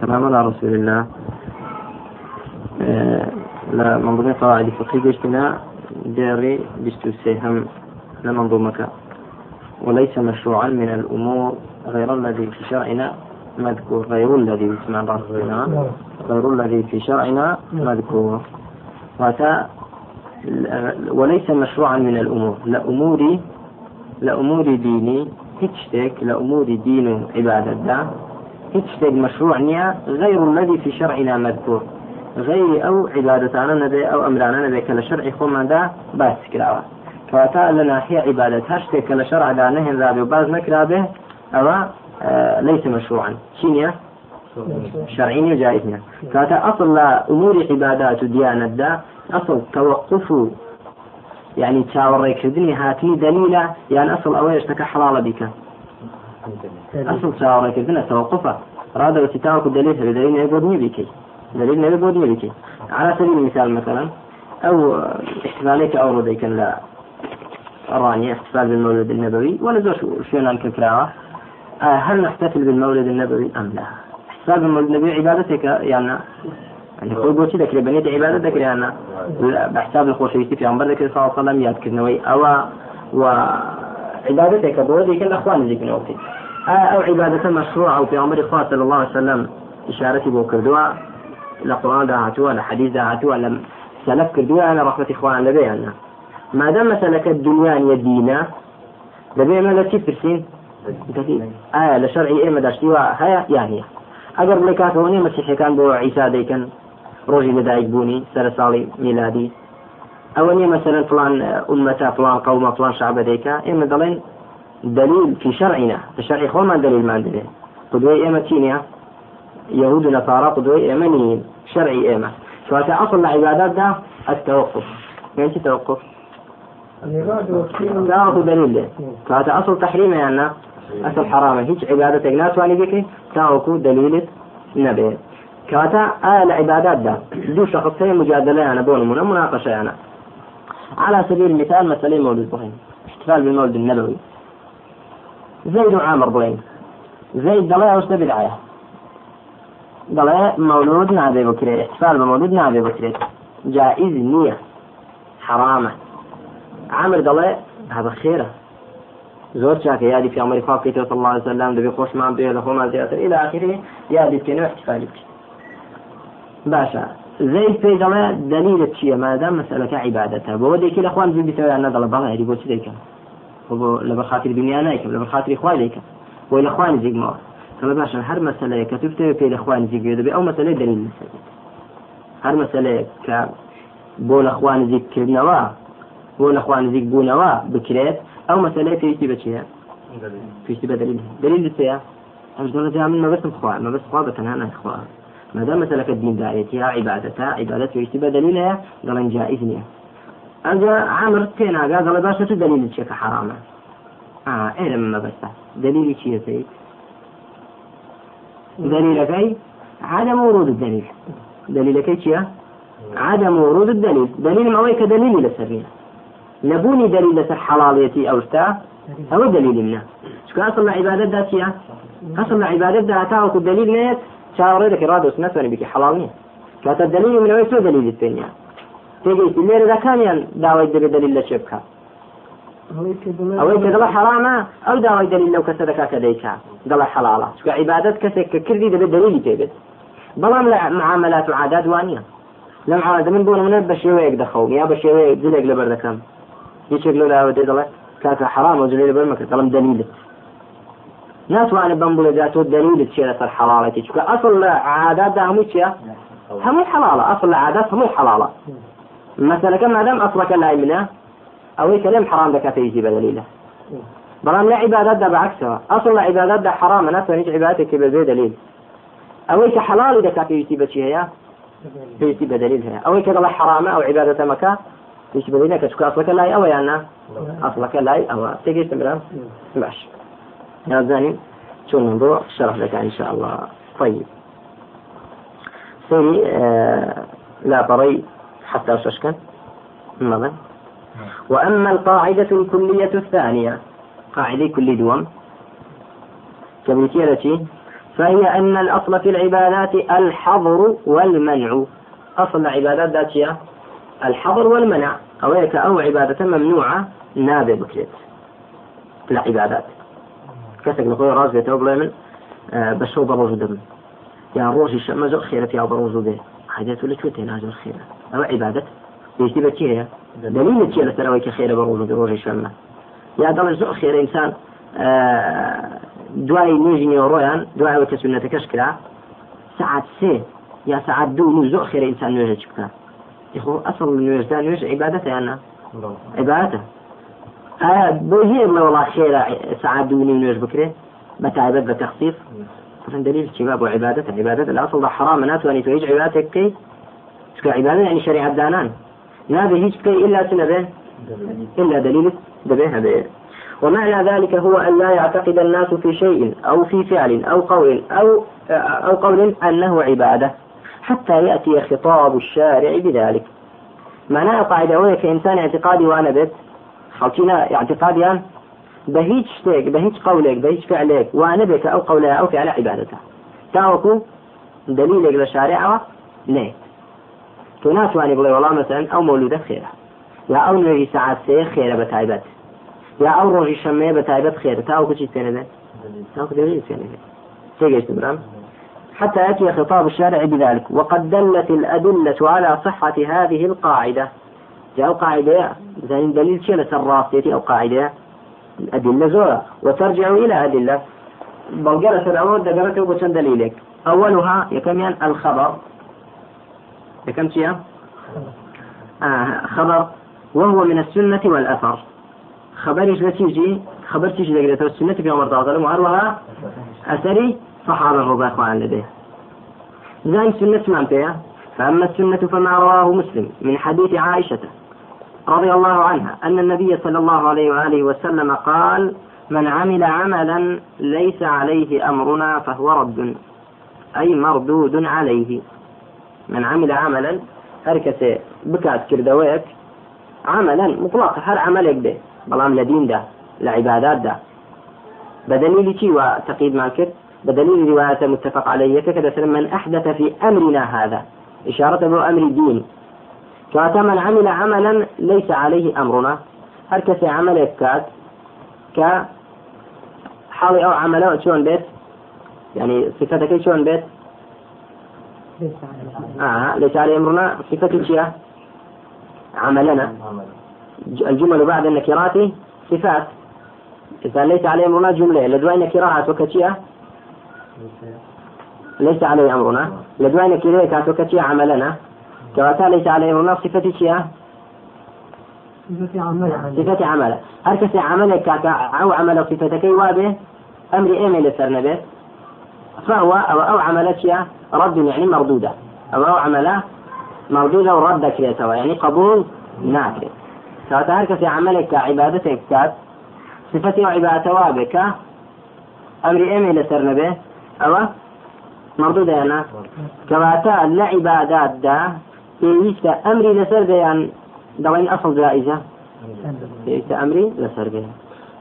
سلام على رسول الله. آه، لا منظومة قواعد فقهي قشتنا داري بستو سيهم لمنظومك وليس مشروعا من الأمور غير الذي في شرعنا مذكور. غير الذي اسمع الله غير الذي في شرعنا مذكور. واتا وليس مشروعا من الأمور. لأمور لأمور ديني هيك لأمور دين وعبادة دا. هيك مشروع نيا غير الذي في شرعنا مذكور. غير أو عبادتنا نبي أو أمرنا نبي. كلا شرع خوما دا باس كراوة كواتا لنا هي عبادة. هشتك كلا شرع دا نهن ذابي وباز نكرا به أو آه ليس مشروعا. شينيا شرعيني وجائزني كواتا أصل أمور عبادات ديانة دا. أصل توقف يعني تاوري كردني هاتني دليلة يعني أصل أويش تك حلال بك. أصل تاوري كردني توقفه. راد وتتاوك الدليل بدليل يقودني بك. دليل يقودني بك. على سبيل المثال مثلا أو احتمالك أو رديك لا راني احتفال بالمولد النبوي ولا زوج شو عن كراوة آه، هل نحتفل بالمولد النبوي أم لا؟ احتفال بالمولد النبوي عبادتك يعني يعني خۆی بۆچی دەکرێت بەنێت عیبادە دەکرێنە بەحساب خۆشەویستی پیامبەر دەکرێت ساڵ سەلام یادکردنەوەی ئەوە و عبادتێکە بۆ دیکە لە خوان نزیکنەوەی ئەو عیبادەتە مەشروع ئەو پیامبەری خوا صلی الله عليه وسلم إشارتي بو کردووە لە قڕان داهاتووە لە حەدیث داهاتووە لە سلف کردووە لە ڕحمەتی خوان لەبێیانە مادام مەسەلەکە دنیاانیە دینە دەبێ ئێمە لە چی پرسین؟ ئایا لە شەرعی ئێمە داشتیوە هەیە یان نیە ئەگەر بڵێ کاتەوە نیە مەسیحەکان بۆ عیسا دەیکەن ڕۆژی لەدایک بوونی سەر ساڵی میلادی. ئەوە نیە مەسەرەن فلان ئومەتا فلان قومە فلان شعبە دەیکا. ئێمە دەڵێن دليل في شرعنا في شرع خوما دليل ما عندنا قدوة إيمة تينيا يهود ونصارى قدوة إيمانيين شرعي إيمة فهذا أصل العبادات ده التوقف يعني توقف؟ لا دليل له فهذا أصل تحريم يعني أصل حرامه هيك عبادة ناس واني بك تاوكو دليل نبي كاتا آل عبادات ده دو شخصين مجادلة يعني بون من مناقشة يعني على سبيل المثال مسألة مولد بخين احتفال بالمولد النبوي. زيد وعامر بلين زيد ضلع وش بدعية ضلع مولود نابي بكري احتفال بمولود نابي بكري جائز نية. حرامة. عامر ضلع هذا خيرة. زۆر چاکە یادی پیامەری خوا بکەیتەوە صلی الله عليه وسلم دەبێ خۆشمان بێ لە خۆمان إلى آخره یادی بکەنەوە احتفالی بکەین باشە. زەید پێی دەڵێ دلیلت چییە؟ مادام مەسەلەکە عیبادەتە. بۆ دێکی لە خوان بیتەوە یان نەدەڵە. بەڵێ هەری بۆچی دەیکەم؟ بۆ لە بەخاتری دنیا نایکەم. لە بەخاتری خوای دەیکەم. بۆی لە خوانی زیگمەوە. کەمە باشە هەر مەسەلەیە کە تو بتەوێت پێی لە خوانی زیگوێ دەبێ ئەو مەسەلەی دلیل لەسەر هەر مەسەلەیە کە بۆ لە خوان زیگکردنەوە بۆ لە خوان زیگ بوونەوە بکرێت ئەو مەسەلەیە پێویستی بچیە پێویستی بە دلیل. دلیل سەیە ئەش دەڵێت من مەبەستم خوا مەبەست خوا بەتەنها نەخوا ما دام مسألة الدين داعيتها عبادتها عبادة يشتبه دليلها قال جائز نية أجا عمر تينا قال باشا دليل الشيء حرامة؟ آه إيه ما بس. دليل شيء سيد؟ دليل كي؟ عدم ورود الدليل. دليل كي شيء عدم ورود الدليل. دليل ما ويك دليل لسرية نبوني دليل لسر حلاليتي أو شتا؟ أو دليل منه شو أصل عبادة ذاتية أصل عبادة ذاتها وكو دليل نيت؟ چاوەڕێ دەکەی ڕادۆست نەسوێنی بکە حەڵاڵ نیە کاتە دلیلی منەوەی تۆ دلیلی پێنیە تێگەیتی لێرەکانیان داوای دەبێت دلیل لە چێ بکات ئەوەی کە دڵە حرامە ئەو داوای دلیل لەو کەسە دەکات کە دەیکا دڵە حەڵاڵە. چکە عیبادەت کەسێک کە کردی دەبێت دلیلی تێبێت بەڵام لە معاملات و عادات وانە لەم عادە من بۆ منە بە شێوەیەک دەخەوم یا بە شێوەیە دلێک لەبەر دەکەم. هیچێک لەلاوە دێ دەڵێت کاکە حرام و جلێ لەبەر مەکرد دەڵم دلیلت ناتوانێت بەم بڵێداتۆ دەلیلت چێ لەسەر حەڵاڵەتی چکە ئەسڵ لە عاداتدا هەموو چیە هەمووی حەڵاڵە ئەسڵ لە عادات هەمووی حەڵاڵە مەسەلەکە مادام ئەسڵەکە لای منە ئەوەی کە لێم حرام دەکات يجي بدليله بەڵام لە عیباداتدا بەعکسەوە ئەسڵ لە عیباداتدا حرامە ناتوانیت عیباداتێکی بەبێ دلیل. ئەوەی کە حەڵاڵی دەکات پێویستی بەچی هەیە پێویستی بەدلیل هەیە ئەوەی کە دەڵە حرامە ئەو عیبادەتە مەکە پێویستی بەدلیل نەکە چکە ئەسڵەکە لای ئەوە یاننا ئەسڵەکە لای ئەوە تێگەیشتم برام باش. نازانین شو الموضوع شرح لك إن شاء الله. طيب. سوري آه لا طري حتى أشكن. ماذا؟ وأما القاعدة الكلية الثانية قاعدة كل دوم كبريتيرتي فهي أن الأصل في العبادات الحظر والمنع. أصل العبادات ذاتية الحظر والمنع. أو أو عبادة ممنوعة نابع بكريت. لا عبادات. كسك نقول راز بيته من آه بشو بروج دم يا روجي شما زو خيرة يا بروج به حاجات ولا شو تينا زو خيرة. أو عبادة. يجي بكيه دليل تيه لسنوي كخيرة بروج بروج شما يا دل زو خير إنسان آه دوای نوێژی نێوەڕۆیان دوایەوە سنەتەکەش کرا سعات سێ یا سعات دوو زۆر خێرە ئینسان نوێژە چ بکە خۆ ئەسڵ نوێژدا نوێژ عیبادەتە یاننا عیبادەتە ئایا بۆ هەیە بڵێ وڵا خێرە سعات دوو نوێژ بکرێ بەتایبەت بە تەخصیف مثلا دليل شباب وعبادة عبادة. الأصل ده حرام. ناتواني تويج عبادتك كي تكون عبادة يعني شريعة دانان نابي هيج كي إلا سنة إلا دليل دبيها به ومعنى ذلك هو أن لا يعتقد الناس في شيء أو في فعل أو قول أو أو قول أنه عبادة. حتى يأتي خطاب الشارع بذلك. معناه قاعدة وهي كإنسان اعتقادي وأنا بيت. خلطينا اعتقاديان بهيج شتيك بهيج قولك بهيج فعلك وأنا بك أو قولها أو فعل عبادته. تاوكو دليلك لشارعه ليه تناسواني بڵێ والله مثلا أو مولودة خيرة يا أو نوێژی ساعات سێ خێرە بە تایبەت. یا ئەو ڕۆژی شەمەیە بە تایبەت خێرە. تاوکو چی پێنەدێت تاوکو دەوێت پێنەدێت تێگەشت برام. حتى يأتي خطاب الشارع بذلك. وقد دلت الأدلة على صحة هذه القاعدة. جاء قاعدة زين دليل شيء لسراسيتي أو قاعدة؟ الأدلة زورة وترجع إلى أدلة. بلغرة الأول دقرته بسن دليلك. أولها يكمن الخبر. يكم شيء؟ آه خبر. وهو من السنة والأثر. خبرش نتيجي خبر تيجي لقيت السنة في عمر تعالى وهروها أثري صحابة رضي الله عنه لديه. زي سنة مانتيا فأما السنة فما رواه مسلم من حديث عائشة. رضي الله عنها أن النبي صلى الله عليه وآله وسلم قال من عمل عملا ليس عليه أمرنا فهو رد أي مردود عليه. من عمل عملا هركسي بكات كردويك عملا مطلق هر عملك به بەڵام لە دیندا لە عیباداتدا بدليل شي وتقييد ما كر بدليل رواية متفق عليه كذا من أحدث في أمرنا هذا. إشارة به أمر الدين كاتا من عمل عملا ليس عليه أمرنا. هل كسي عمل كات ك حاول أو عمله شلون بيت يعني صفتك شلون بيت؟ آه ليس عليه أمرنا. صفتك شيء عملنا. الجمل بعد النكرات صفات. إذا ليس عليه أمرنا جملة. لدواء نكرات وكتية ليس. عليه أمرنا. لدواء نكرات وكتية عملنا. كواتا ليس عليه أمرنا صفة شيئة صفة عمل صفة عمل هل كسي عملك أو عمل صفتك وابه أمر إيمي لسرنا فهو أو أو عمل شيء رد يعني مردودة. أو أو عمل مردودة ورد كريتها يعني قبول ناكر. كاتا هر كسي عملك عبادتك كات صفتي وعبادة وابك أمر إيمي لسر نبي أو مردودة أنا كواتا لا عبادات دا إيش أمري لسر بيان. دوين أصل جائزة. أمري لسر بيان.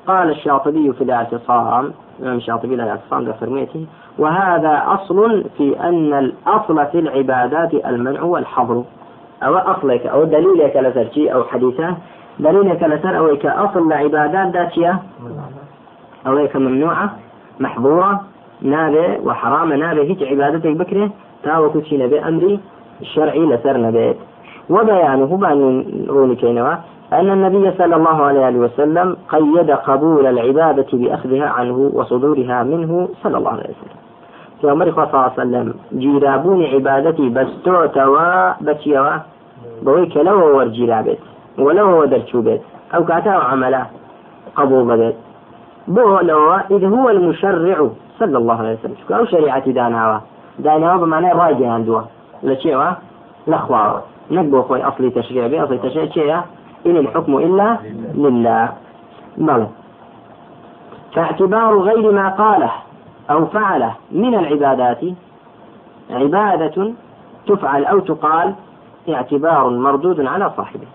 قال الشاطبي في الاعتصام الإمام الشاطبي لا الاعتصام فرميته وهذا أصل في أن الأصل في العبادات المنع والحظر. أو أصلك أو دليلك لسرشي أو حديثة. دليلك لسر أو أصل لعبادات داتية أو ممنوعة محظورة نابي وحرام نابي هيك عبادتك بكرة تاوكو شي نبي أمري. الشرعي لسر نبيت. وبيانه بأن كينوا أن النبي صلى الله عليه وسلم قيد قبول العبادة بأخذها عنه وصدورها منه صلى الله عليه وسلم. في عمر صلى الله عليه وسلم جيرابون عبادتي بس تعتوى بتيوا بويك لو ورجيرابت ولو ودرتشو بيت أو كاتا عملا قبول بيت بو لو إذ هو المشرع صلى الله عليه وسلم. أو شريعة داناوا. داناوا بمعنى راجع لشيوا لخوا نقبو خوي أصلي تشريع بي أصلي تشريع. شيء إن الحكم إلا لله. بلى فاعتبار غير ما قاله أو فعله من العبادات عبادة تفعل أو تقال اعتبار مردود على صاحبه.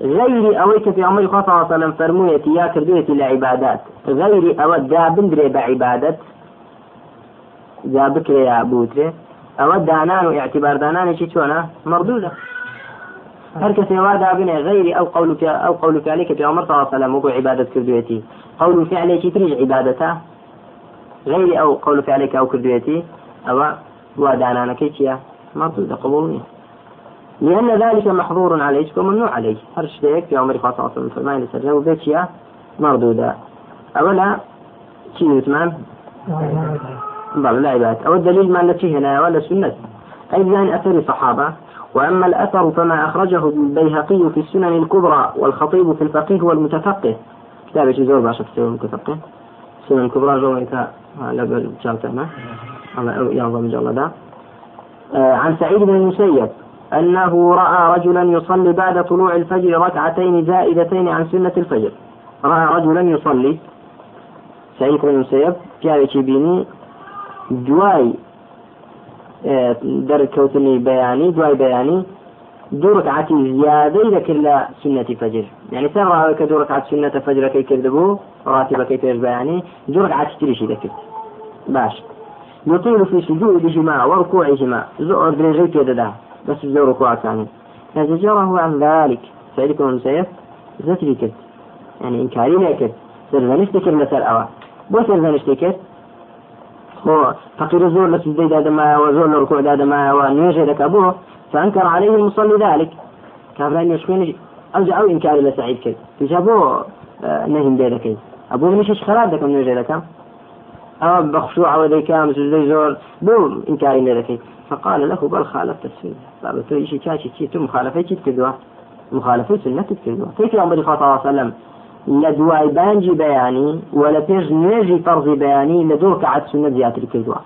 غير أويك في عمر صلى الله عليه وسلم فرمويتي يا كردويتي لعبادات. غير أو دابن دري بعبادة. جابك يا بوتري أو دانان دانان شي شونا مردودة هر کسی وا دابنه غير أو قولك أو قولك عليك في عمر صلى الله عليه وسلم وقو عبادة كردويتي قول فعلك تريج عبادته غير أو قول فعلك أو كردويتي أو ودانانا كيتيا مردودة قبولني لأن ذلك محظور عليك وممنوع عليك. هرش ديك في عمر عليه وسلم فرمان لسرجو بيتيا مردودة أولا شيء يتمان لا عبادة أو الدليل ما التي هنا ولا سنة أي بيان أثر صحابة وأما الأثر فما أخرجه البيهقي في السنن الكبرى والخطيب في الفقيه والمتفقه. كتاب زور باشا في المتفقه. السنن الكبرى جو إنت لبل الله يعظم جل آه، عن سعيد بن المسيب أنه رأى رجلا يصلي بعد طلوع الفجر ركعتين زائدتين عن سنة الفجر. رأى رجلا يصلي. سعيد بن المسيب جاء بيني جواي دەرکەوتنی بەیانی دوای بەیانی دوو ڕکعاتی زیادەی دەکرد لە سنەتی فەجر یعنی سەر ڕاوە کە دوو ڕکعات سنەتە فەجرەکەی کردبوو ڕاتبەکەی پێش بەیانی دوو ڕکعاتی تریشی دەکرد باش. يطيل في سجودهما وركوعهما زور درجي كده بس زور ركوع ثاني فزجره عن ذلك. سعيد بن المسيب زتري كد يعني إنكاري ما كد سرزنشتكر مثل أوا. بو سرزنشتكر هو فقير زور لسجدي دادما وزور لركوع دادما ونيجي لك أبوه فأنكر عليه المصلي ذلك. كافرين يشكون أرجع أو إنكار لسعيد كي تجابوه آه، نهم بيدك أبوه مش خراب دكم نيجي لك أو بخشوع وديك مسجدي زور بو إنكار لك فقال له بل خالفت السنة قال تو شيء كاشي شيء تو مخالفة تكدوا مخالفة سنة تكدوا كيف يوم بدي صلى الله عليه وسلم. لە دوای بانجی بەیانی و لە پێش نوێژی فەرزی بەیانی لە دوو کەعات سنە زیاتر کردووە.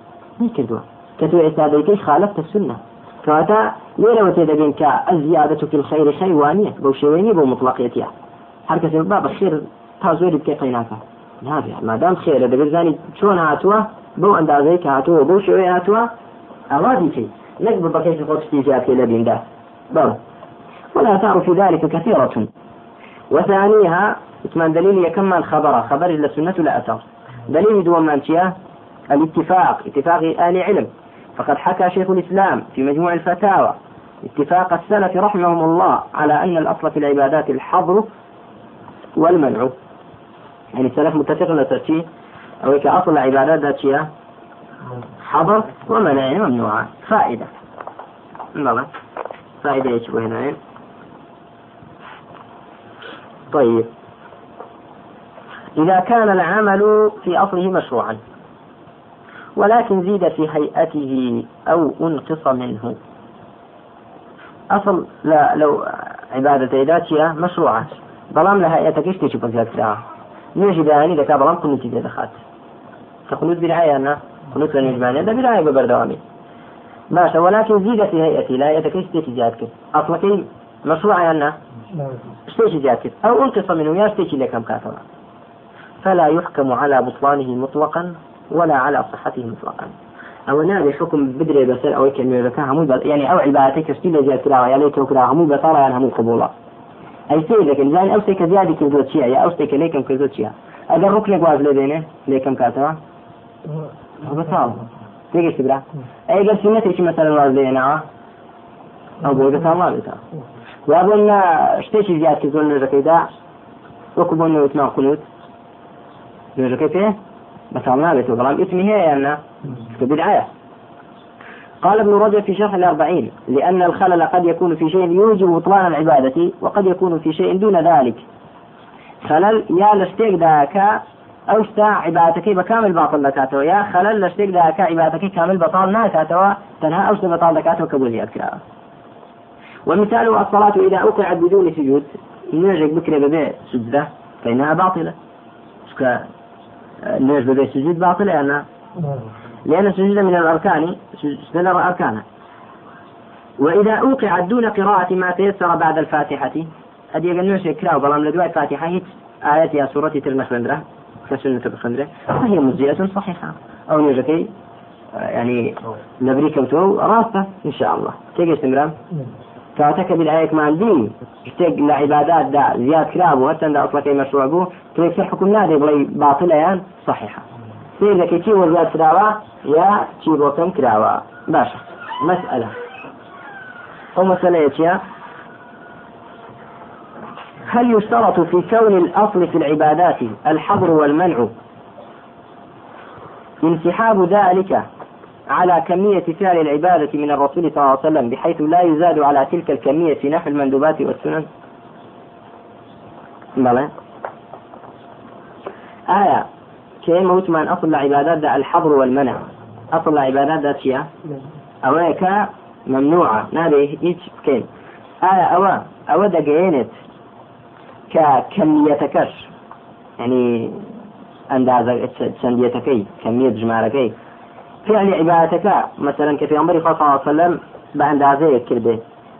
کردووە. کە تو ئێستا دەیکەی خالفت سنە کەواتە لێرەوە تێدەبین کە ئەزیادەت و الخير خەیوانیە بەو شێوەیە بۆ مطلقیەتە هەر کەسێ با بە خێر تا زۆری بکە قەیناکە نابێت مادام خێرە دەبێت زانی چۆن هاتووە بەو ئەندازەی کە هاتووە بەو شێوەیە هاتووە ئاوازی کەی نەک بەکەی خۆشتی زیاتر لە بیندا بەڵ. ولا تعرف في ذلك كثيرة. وثانيها اسمان دليل يكمل خبره؟ خبر إلا سنة لا أثر. دليل دون مانشيا الاتفاق اتفاق آل علم. فقد حكى شيخ الإسلام في مجموع الفتاوى اتفاق السلف رحمهم الله على أن الأصل في العبادات الحظر والمنع. يعني السلف متفق لتأتي أو كأصل العبادات ذاتية حظر ومنع يعني ممنوعة فائدة. فائدة يشبه هنا طيب. إذا كان العمل في أصله مشروعا ولكن زيد في هيئته أو أنقص منه. أصل لا لو عبادة ذاتية مشروعة. بلام لها هيئتك إيش تشوف زيادة ساعة نيجي بياني لك بلام كنت تجي دخات كقنوت برعاية أنا قنوت للنجمانية ده برعاية ببردوامي. ماشي ولكن زيد في هيئتي لا هيئتك إيش تشي زيادة أصلك مشروعة أنا اشتيش زيادة أو أنقص منه يا اشتيش لكم كافرة فلا يحكم على بطلانه مطلقا ولا على صحته مطلقا. أو نادي حكم بدري بس أو كلمه ذكاء هم يعني أو عبادتك ستيل زيادة كراوة يعني ليك كراوة هم بطارة يعني هم قبولا أي سي لكن زين أو سيك زيادة كنزوت شيء يا أو سيك ليكم كنزوت شيء اگر ركنك واز لدينه ليكم كاتوا بطال. تيجي تبرا أي قال سنتي مثلا واز لدينه أو بوجه الله بتا وابن اشتيش زيادة كنزوت لكيدا وكبون وتنا قنوت پێ بەساڵ نابێتەوە بەڵام اسمي هي يعني كبدعة قال ابن رجب في شرح الأربعين لأن الخلل قد يكون في شيء يوجب بطلان العبادة وقد يكون في شيء دون ذلك. خلل يا لشتيك داكا أو ستا عبادتك بكامل باطل لكاتو يا خلل لشتيك داكا عبادتك كامل بطال ناكاتو تنها أو ستا بطال لكاتو كبوزي أكرا ومثاله الصلاة إذا أوقعت بدون سجود. نرجع بكرة ببيع سجدة فإنها باطلة. ليش بدأ السجود باطل؟ لأن لأن السجود من الأركان سجود الأركان. وإذا أوقع دون قراءة ما تيسر بعد الفاتحة هذه يقول نوش كراو بلام لدواء الفاتحة هي آيات يا سورة ترمى خندرة كسنة بخندرة فهي مجزية صحيحة. أو نوجكي يعني نبري كوتو راسة إن شاء الله. كيف استمرام؟ کاتەکە بیرایەکمان بین شتێک لە عیباداتدا زیاد کرابوو هەرچەندە ئەسڵەکەی مەشروع بوو تێکسە حکوم نادێ بڵێ باتڵیان صحیحە سير لك چی وەزات کراوە یا چی بۆکەم کراوە باشە مەسئلە ئەو مەسئلەیە هل يشترط في كون الأصل في العبادات الحظر والمنع انسحاب ذلك على كمية فعل العبادة من الرسول صلى الله عليه وسلم بحيث لا يزاد على تلك الكمية في نحو المندوبات والسنن. بلى. آية. كيما وتمان أصل العبادات ده الحظر والمنع. أصل العبادات ده شيء أواك ممنوعة. نادي هيك كين. آية. أوا أوا دقينت ككميتكش يعني أندازة سنديتكي كمية جماركي. فعل عبادتك. مثلا كفي عمر صلى الله عليه وسلم بأندازة كرده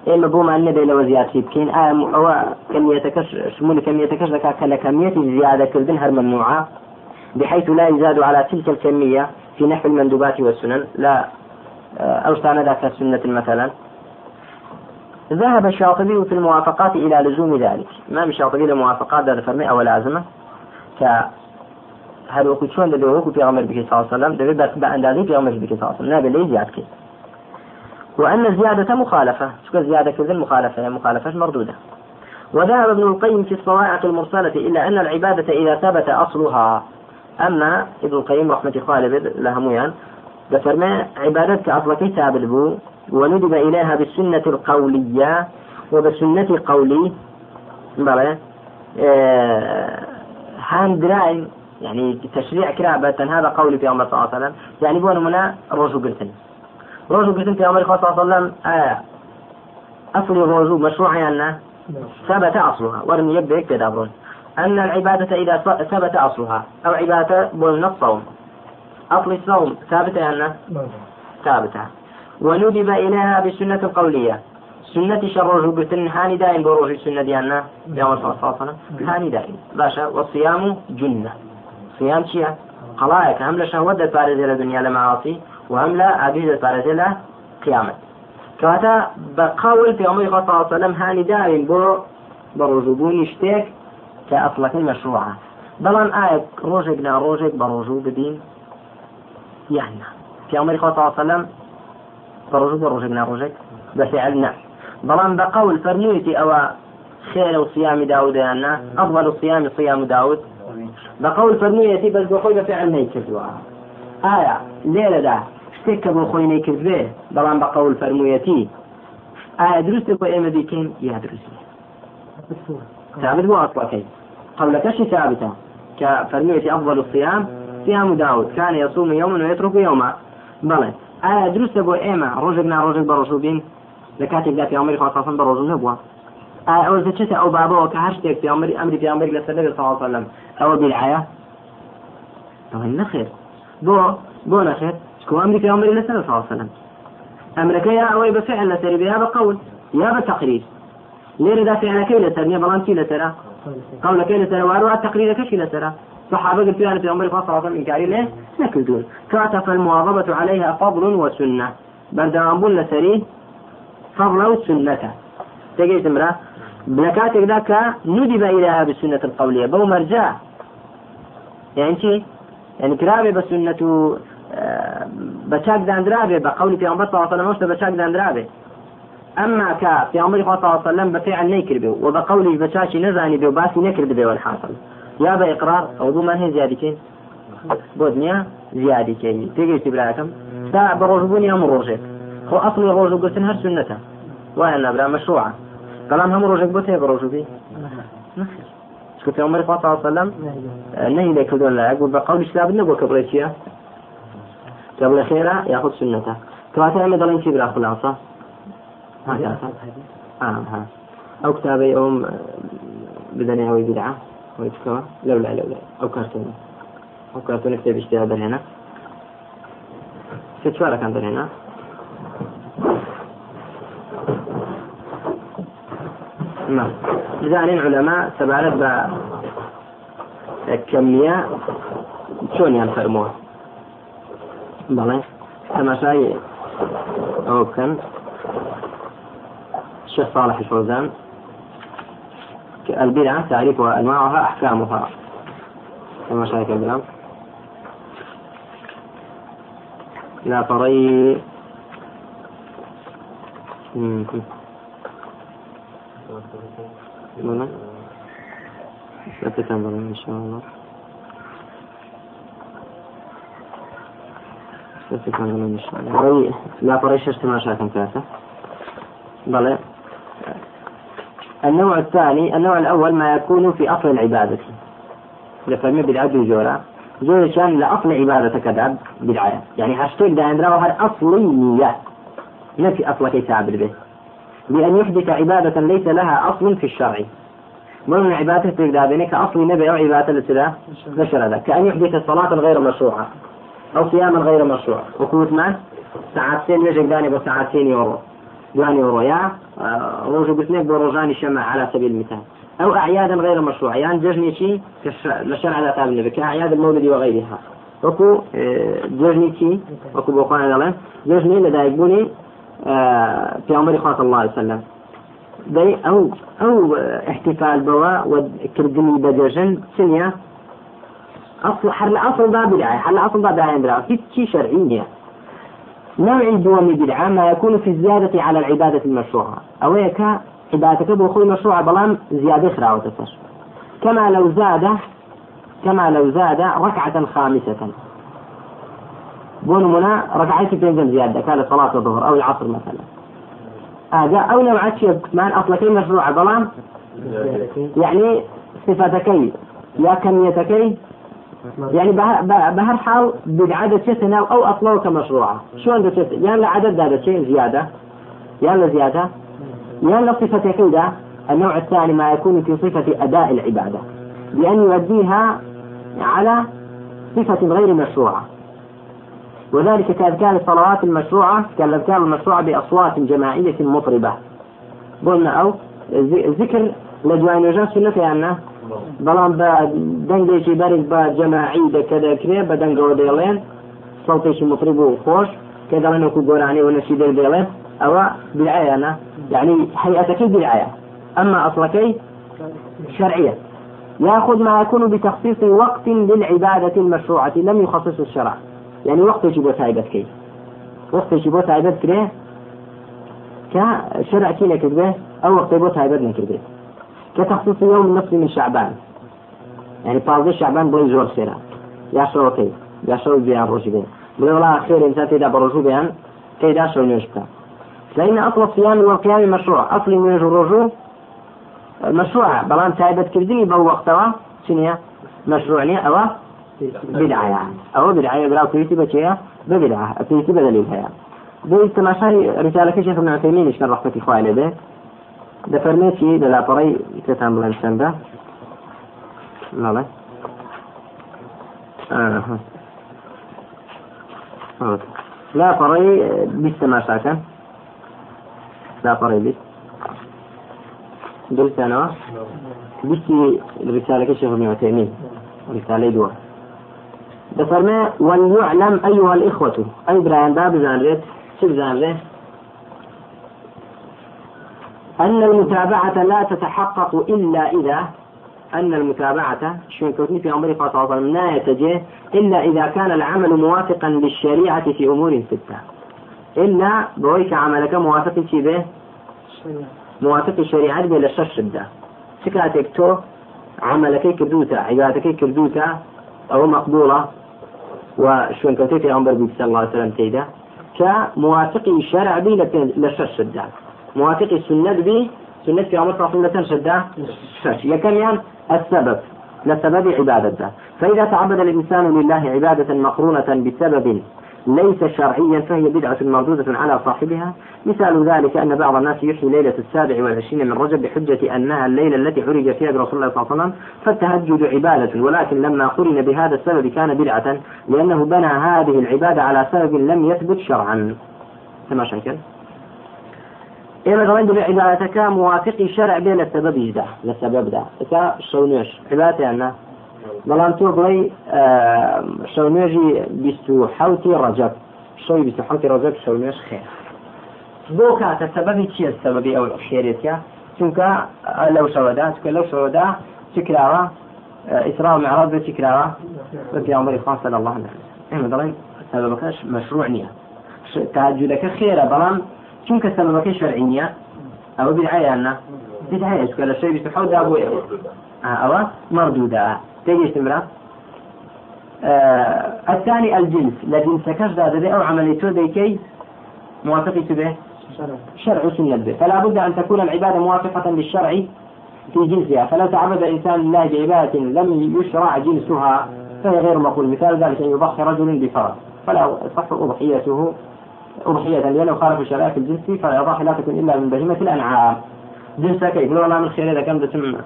إما بوما النبي لو زيادة بكين. آه أو كميتكش شمول كميتكش ذكا كلا كمية زيادة كردن هر ممنوعة بحيث لا يزاد على تلك الكمية في نحو المندوبات والسنن. لا آه، أوصى ذاك السنة مثلا. ذهب الشاطبي في الموافقات إلى لزوم ذلك. ما الشاطبي لموافقات؟ هذا فرمي أو لازمة؟ ك هل وقت شون دبي وقت عمر بك صلى الله دبي بس بأندازي في عمر بك صلى الله عليه وسلم نابي ليه زيادة كي وأن الزيادة مخالفة. شو زيادة كذا مخالفة مخالفة مردودة. وذهب ابن القيم في الصواعق المرسلة إلا أن العبادة إذا ثبت أصلها. أما ابن القيم رحمة خالد لهميان بفرما عبادتك أصلك ثابت بو وندب إليها بالسنة القولية وبسنة قولي بلى آه هان دراي يعني تشريع كرابة هذا قولي في عمر صلى الله عليه وسلم. يعني بون منا روجو قلتن. روجو قلتن في عمر صلى الله عليه وسلم آه أصل الروجو مشروع يعني ثبت أصلها ورم يبدأ يكتدابرون أن العبادة إذا ثبت أصلها أو عبادة بولنا الصوم أصل الصوم ثابتة يعني ثابتة. وندب إليها بالسنة القولية. سنة شر بتن هاني دائم بروج السنة ديالنا يوم صلى الله عليه وسلم هاني دائم. باشا والصيام جنة. سیان چییە؟ قەڵایەکە هەم لە شەوە دەپارێزێ لە دنیا لە ماوەسی و هەم لە ئابی دەپارێزێ لە قیامەت. کەواتە بە قەول پێمەی خۆتەوەسەلم هانی داوین بۆ بە ڕۆژوبوونی شتێک کە ئەفلەکەی مەشروعە. بەڵام ئایا ڕۆژێک لا ڕۆژێک بە ڕۆژوو بدین؟ یاننا پیامەری خۆتەوەسەلم بە ڕۆژوو بە ڕۆژێک لا ڕۆژێک؟ بەفعل نه بەڵام بە قەول فەرموویەتی ئەوە خێرە و سیامی داودیاننا ئەفضل صيام صيام داود. بەقول فەرموویەتی بەس بۆ خۆی بە فعل نەیکردووە ئایا لێرەدا شتێک کە بۆ خۆی نەیکردوێ بەڵام بە قول فەرموویەتی ئایا دروست بۆ ئێمە دیکەین یا دروست ثابت بۆ ئەسڵەکەی قولەکەشی ثابتە کە فەرموویەتی ئەفضل الصيام صيام داود. كان يصوم يوما ويترك يوما. بڵێ ئایا دروستە بۆ ئێمە ڕۆژێک ناڕۆژێک بە ڕۆژوو بین لە کاتێکدا پێامەری خواسەن بە ڕۆژوو نەبووە أو بابا وكهرشتك في عمر أمري في عمر لسنة صلى الله عليه وسلم أو بالعيا طبعا نخير بو بو نخير شكو أمري في عمر لسنة صلى الله عليه وسلم. أمرك يا أوي بفعل لسري بها بقول. يا بتقرير. ليه دا فعلەکەی لەسەر نیە بەڵام چی لەسەرە قولەکەی لەسەر واروە تقريرەکەشی لەسەرە صحابة قلت أنا في عمر صلى الله عليه وسلم إنكاري له نكدون كاتا فالمواظبة عليها فضل وسنة. بردوام بول لسري فضل وسنة. تجيت امرأة لە کاتێکدا کە نودی بە ئیلاها بسنەت القولية بەو مەرجا يعني چی؟ يعني کرابێ بە سنەت و بە چاکدانرابێ بە قولی پێغمبەر صلی الله عليه وسلم بە چاکدانرابێ ئەمما کە پێغمبەری خوا صلی الله عليه وسلم بە فعل نەیکردێ و بە قولی بە چاکی نەزانی بێ و باسی نەکردبێ والحاصل. یا بە اقرار ئەو دوومان هەیە زیادیکەین بۆ دنیا زیادیکەین تێگەشتی براکەم تا بە ڕۆژبوونی ئەم ڕۆژێک. خۆ ئەصلی ڕۆژ و گرتن هەر سنەتە وایە نابرا مەشروعە. كلام هم روجك بوتي بروجبي شكو في عمر صلى الله عليه وسلم. نهي لك دون لا يقول بقول شلاب نبو كبريتيا قبل خيرا ياخذ سنته كما مثلا كبرا خلاصة. آه ها. أو كتابي أم بدنيا أو بدعة. ويتكوى لا لا لا لا. أو كرتون أو كرتون كتاب اجتهاد هنا ستشوارك عند هنا نعم. زانين علماء سبارت كمية شلون ينفرموها؟ بلى. تماشاي أو كان الشيخ صالح الفوزان. البدعة تعريفها أنواعها أحكامها. كما شاهد الكلام لا النوع الثاني النوع الأول ما يكون في أصل العبادة. لفرمي بالعبد الجورة زۆر كان لأصل عبادة كذاب بدعاية يعني هاشتاج دا عندنا هر أصلية نفي أصل كي تعبد به بأن يحدث عبادة ليس لها أصل في الشرع. من عبادة تقدر كأصل نبي أو عبادة لسلا لشرع كأن يحدث الصلاة غير مشروعة أو صياما غير مشروع وكوت ما؟ ساعتين يجب داني بساعتين يورو. دواني يورو. يا آه، روجو بسنيك بروجاني شمع على سبيل المثال. أو أعيادا غير مشروعة. يعني ججني شيء لشرع لا تابع النبي كأعياد المولد وغيرها. وكو آه، ججني شيء وكو بوخان الله ججني آه، في عمر صلى الله عليه وسلم. أو أو احتفال بوا وكردني بججن سنيا. أصل حل أصل ذا بدعة حل ذا بدعة بدعة. في شيء شرعي نوع دوم بدعة ما يكون في الزيادة على العبادة المشروعة. أو يكا عبادتك مەشروع بەڵام زیادە خراوەتە سەر كما لو زاد كما لو زاد ركعة خامسة. بون منا ركعتي بينزل زيادة كان صلاة الظهر أو العصر مثلا. هذا أو نوعات شيء كمان أصلا مشروع بلام يعني صفتكي يا كميتكي يعني بهر حال بدعادة شتنا أو أصلا كمشروعة شو عنده شت يعني العدد هذا شيء زيادة. يعني زيادة. لأن صفة كذا النوع الثاني ما يكون في صفة أداء العبادة. بأن يؤديها على صفة غير مشروعة. وذلك كأذكار الصلوات المشروعة كالأذكار المشروعة بأصوات جماعية مطربة. قلنا أو ذكر لجوان وجان سنة أنه بەڵام بە دەنگێکی بەرز بە جەماعی دەکەدەکرێ بە دەنگەوە دەڵێن سەڵتێکی مطرب و خۆش کە دەڵێن وەکو گۆرانی و نەشی دەڵێن أو بالعيانة يعني هيئتك بالعيا أما أصلكي شرعية يأخذ ما يكون بتخصيص وقت للعبادة المشروعة لم يخصص الشرع. یعنی وەختێکی بۆ تایبەت بکەیت وەختێکی بۆ تایبەت کرێ کە شەرعکی نەکردێ ئەو وەختەی بۆ تایبەت نەکردێت کە تەخصیص یوم نصف من شعبان. یعنی پازدە شعبان بڵی زۆر سێرە. یا شەوەکەی یا شەو بیان ڕۆژی بێ. بڵێ وڵا خێر ئێنسان تێدا بە ڕۆژوو بیان تێدا شەو نوێش بکە. فإن أصل الصيام والقيام مشروع أصل نوێژ و ڕۆژوو مشروعة بەڵام تایبەت کردنی بەو وەختەوە چنیە مشروع نیە ئەوە بدعة يعني. أو بدعة براو كريتي بشيء ببدعة كريتي بدليل هيا. دي تماشاي رسالة كشف ابن عثيمين إيش رحمة إخواني به ده. فرميتي للا طري كتام بلانسان ده لا آه. لا طري بالتماشا كان. لا فرق بيت قلت أنا بيتي الرسالة كشف ابن عثيمين. رسالة دوا بفرما وليعلم أيها الإخوة. أي براين باب زانريت شو زانريت أن المتابعة لا تتحقق إلا إذا أن المتابعة شو كوتني في أمر صلى الله عليه وسلم لا يتجه إلا إذا كان العمل موافقا للشريعة في أمور ستة. إلا بويك عملك موافق شي به؟ موافق الشريعة به لشش بدا سكاتك تو عملك كردوتا عبادتك كردوتا أو مقبولة. وشون كنت في عمر بن صلى الله عليه وسلم تيدا. كموافق الشرع بي لشش بدا موافق السنة بي سنة في عمر صلى الله عليه وسلم يعني السبب لسبب عبادته فإذا تعبد الإنسان لله عبادة مقرونة بسبب ليس شرعيا فهي بدعة مردودة على صاحبها. مثال ذلك أن بعض الناس يحيي ليلة السابع والعشرين من رجب بحجة أنها الليلة التي عرج فيها برسول الله صلى الله عليه وسلم فالتهجد عبادة. ولكن لما قرن بهذا السبب كان بدعة لأنه بنى هذه العبادة على سبب لم يثبت شرعا. كما إما دەڵێن دەبێ عیباەتەکە موافقی شەرع بێ لە سەبەبیشدا لە سەبەبدا ئەکا شەو نوێش عیباتیاننا بەڵام تۆ بڵێ شەو نوێژی بیست و حوتی ڕەجەب شەوی بیست و حوتی ڕەجەب شەو نوێش خێر بۆ کاتە سەبەبی چییە سەبەبی ئەو خێرێتە چونکە لەو شەوەدا چکە لەو شەوەدا چ کراوە؟ ئیسرا و بێ چی کراوە؟ بە پیامبەری خوا صلی الله عليه ئێمە دەڵێن سەبەبەکەش مەشروع نییە. تاجودەکە خێرە بەڵام چونکە سەبەبەکەی شەرعی نییە. ئەوە بدعایاننا بدعایە چکە لە شەوی بیست حەوتدا بۆ ئەوە مردودا تێگەشتم برا الثاني الجنس لجنس كشدا ذي أو عملية ديكي موافقة به شرع. سنة به فلا بد أن تكون العبادة موافقة للشرع في جنسها. فلا تعبد الإنسان لله بعبادة لم يشرع جنسها فهي غير مقبول. مثال ذلك أن يضحي رجل بفرد. فلا تصح أضحيته أضحية لأنه خالف الشرائع الجنسي فلا يضحي لا تكون إلا من بهيمة الأنعام. جنسها كيف؟ لو من خير إذا كان تم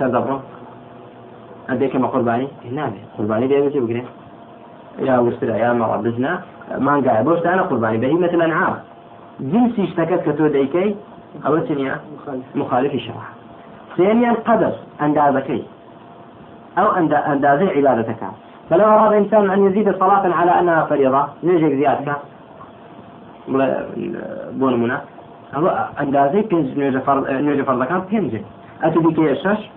تدبره عندك كما قرباني؟ نعم. قرباني دي بيجي بقرين يا وسرع يا مرة بزنا ما نقع بوش أنا قرباني بهيمة الأنعام جنسي اشتكت كتو ديكي أو ثانية مخالف. الشرع. ثانيا قدر. أندازكي أو أندازي عبادتك. فلو أراد إنسان أن يزيد صلاة على أنها فريضة نيجي زيادة. بون منا أندازي بينج نيجي فرض كان بينج أتبي كي الشش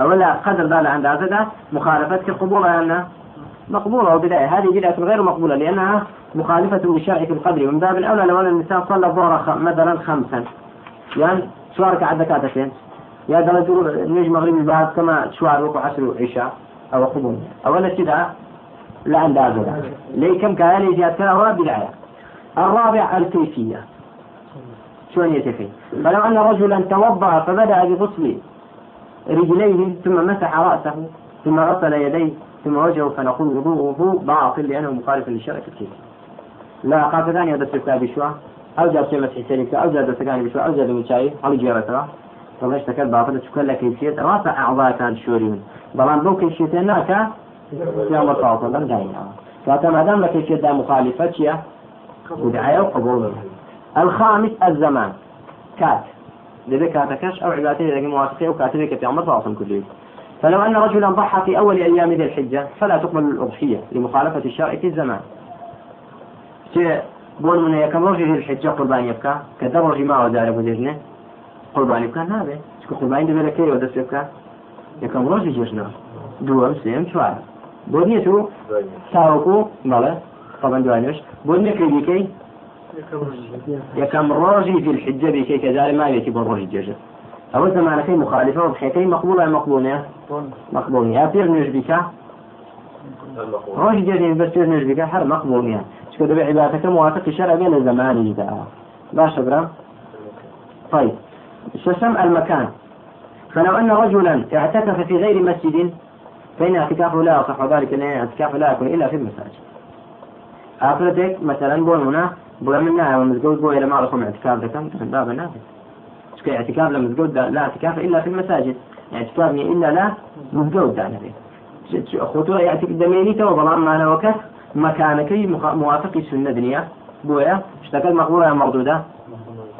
أولا قدر ذا الأندازة ده مخالفة قبولها أنها مقبولة وبداية هذه بدعة غير مقبولة لأنها مخالفة للشرع في القدر ومن باب الأولى لو أن الإنسان صلى الظهر مثلا خمسا يعني شوارك عدة كاتفين يا درجة نجم مغربي بعد كما شوار وقع عشر وعشاء أو قبول أولا كده لا هذا لي كم كان زيادة بدعة الرابع الكيفية شلون يتفي؟ فلو أن رجلا توضأ فبدأ بغسل رجليه ثم مسح رأسه ثم غسل يديه ثم وجهه فنقول وضوءه باطل لأنه مخالف للشرع الكيفية لا قاعدة ثانية بس بشوى أو جاب شيء مسح سريك أو جاب دستكاني بشوى أو جاب مشاي أو جيرتها طبعا اشتكت باطل تشكل لك كيفية رافع أعضاء كان شوريون. بلان بو كيفية ناكا يا مرتبط لم داينا فهذا ما دام لك كيفية مخالفة شيء. ودعاية وقبول. الخامس الزمان. كات. لذلك كاتكش أو عبادته لذلك موافقة وكاتبك في عمر صلى كله. فلو أن رجلا ضحى في أول أيام ذي الحجة فلا تقبل الأضحية لمخالفة الشرع في الزمان. بون من يكم رجل ذي الحجة قربان يبكى كدر رجل ما ودار بجرنه قربان يبكى نابه. شكو قربان دبي لكي ودس يبكى؟ يكم رجل جرنه. دوم سيم شوار. بونيتو تاوكو بله. طبعا دوانيش بونيكي بكي يكم روجي في الحجة بكي كذلك ما يبكي بون روجي جرنه أو زمانكي مخالفة وبحيكي مقبولة مقبولة. مقبولة. يا بير نجبك روش جديد بس بير نجبك هر مقبولة. شكو دبي عبادتك موافق الشرع بين الزمان إذا لا شبرا طيب. شسم المكان؟ فلو أن رجلا اعتكف في غير مسجد فإن اعتكافه لا يصح ذلك أن اعتكافه لا يكون إلا في المساجد. أفرتك مثلا بول هنا. بول منا ومزقود بول إلى ما رقم اعتكاف ذكر من باب النافذ اعتكاف لا مزقود لا اعتكاف إلا في المساجد. اعتكاف إلا لا مزقود بيت. خطوة يعتك دميني تو بلان معنا وكس مكانك موافق سنة دنيا. بويا اشتكت مقبولة مردودة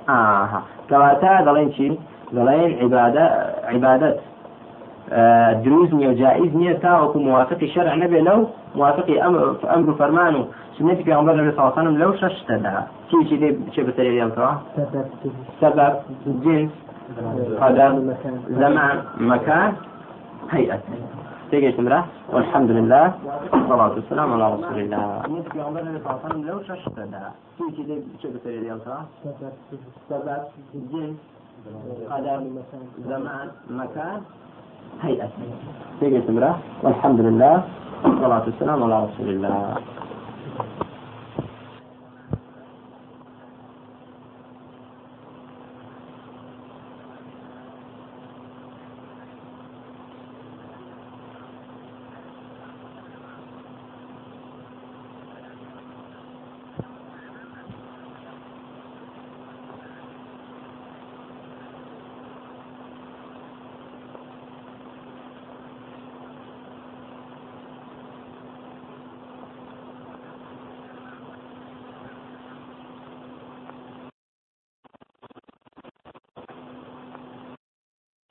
آه. كواتا دلين شي دلين عبادة عبادة آه دروز نية جائز نية تاوكو موافق الشرع نبي لو موافق أمر أمر فرمانه سنة في عمر النبي صلى الله عليه وسلم لو ششت لها شي شي دي شي بسريع يوم سبب جنس. قدر زمان مكان هيئة تيجي تمرة والحمد لله والصلاة والسلام على رسول الله. في عمر عليه وسلم لو ششت لها شي شي دي شي بسريع يوم سبب جنس. قدر زمان مكان هيئة. تيجي تمرة. والحمد لله. والصلاة والسلام على رسول الله.